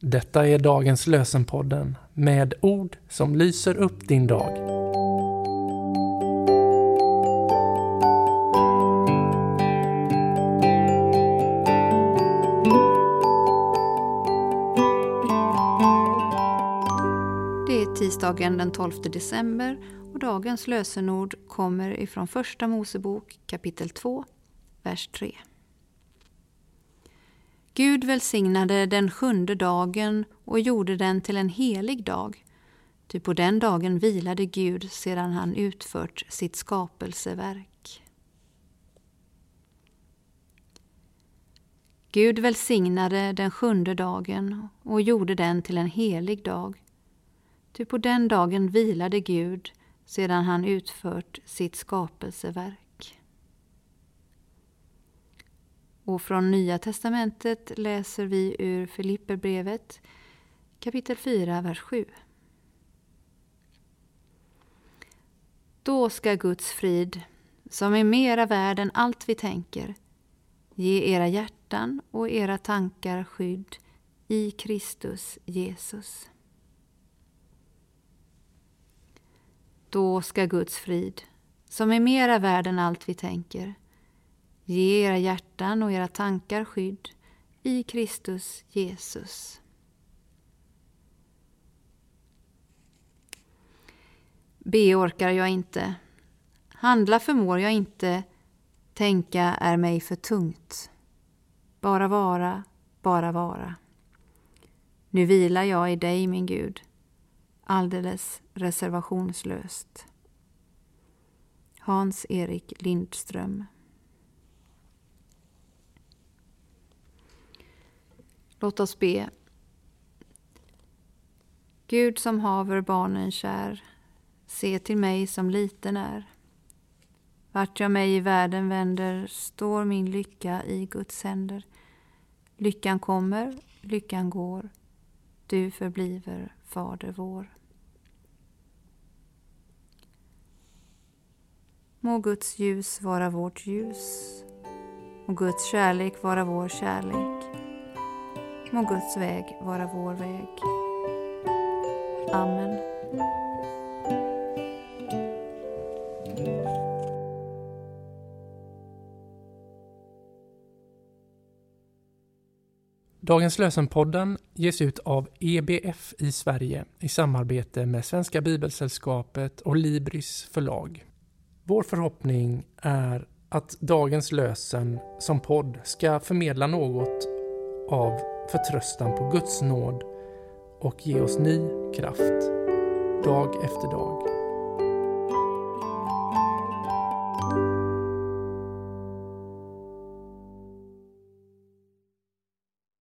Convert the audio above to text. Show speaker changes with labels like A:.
A: Detta är dagens lösenpodden med ord som lyser upp din dag.
B: Det är tisdagen den 12 december och dagens lösenord kommer ifrån Första Mosebok kapitel 2, vers 3. Gud välsignade den sjunde dagen och gjorde den till en helig dag. Ty på den dagen vilade Gud sedan han utfört sitt skapelseverk. Gud välsignade den sjunde dagen och gjorde den till en helig dag. Ty på den dagen vilade Gud sedan han utfört sitt skapelseverk. Och från Nya testamentet läser vi ur Filipperbrevet kapitel 4, vers 7. Då ska Guds frid, som är mera värd än allt vi tänker, ge era hjärtan och era tankar skydd i Kristus Jesus. Då ska Guds frid, som är mera värd än allt vi tänker, Ge era hjärtan och era tankar skydd i Kristus Jesus. Be orkar jag inte. Handla förmår jag inte. Tänka är mig för tungt. Bara vara, bara vara. Nu vilar jag i dig, min Gud, alldeles reservationslöst. Hans-Erik Lindström Låt oss be. Gud som haver barnen kär, se till mig som liten är. Vart jag mig i världen vänder står min lycka i Guds händer. Lyckan kommer, lyckan går, du förbliver Fader vår. Må Guds ljus vara vårt ljus och Guds kärlek vara vår kärlek. Må Guds väg vara vår väg. Amen.
A: Dagens lösenpodden ges ut av EBF i Sverige i samarbete med Svenska Bibelsällskapet och Libris förlag. Vår förhoppning är att dagens lösen som podd ska förmedla något av förtröstan på Guds nåd och ge oss ny kraft dag efter dag.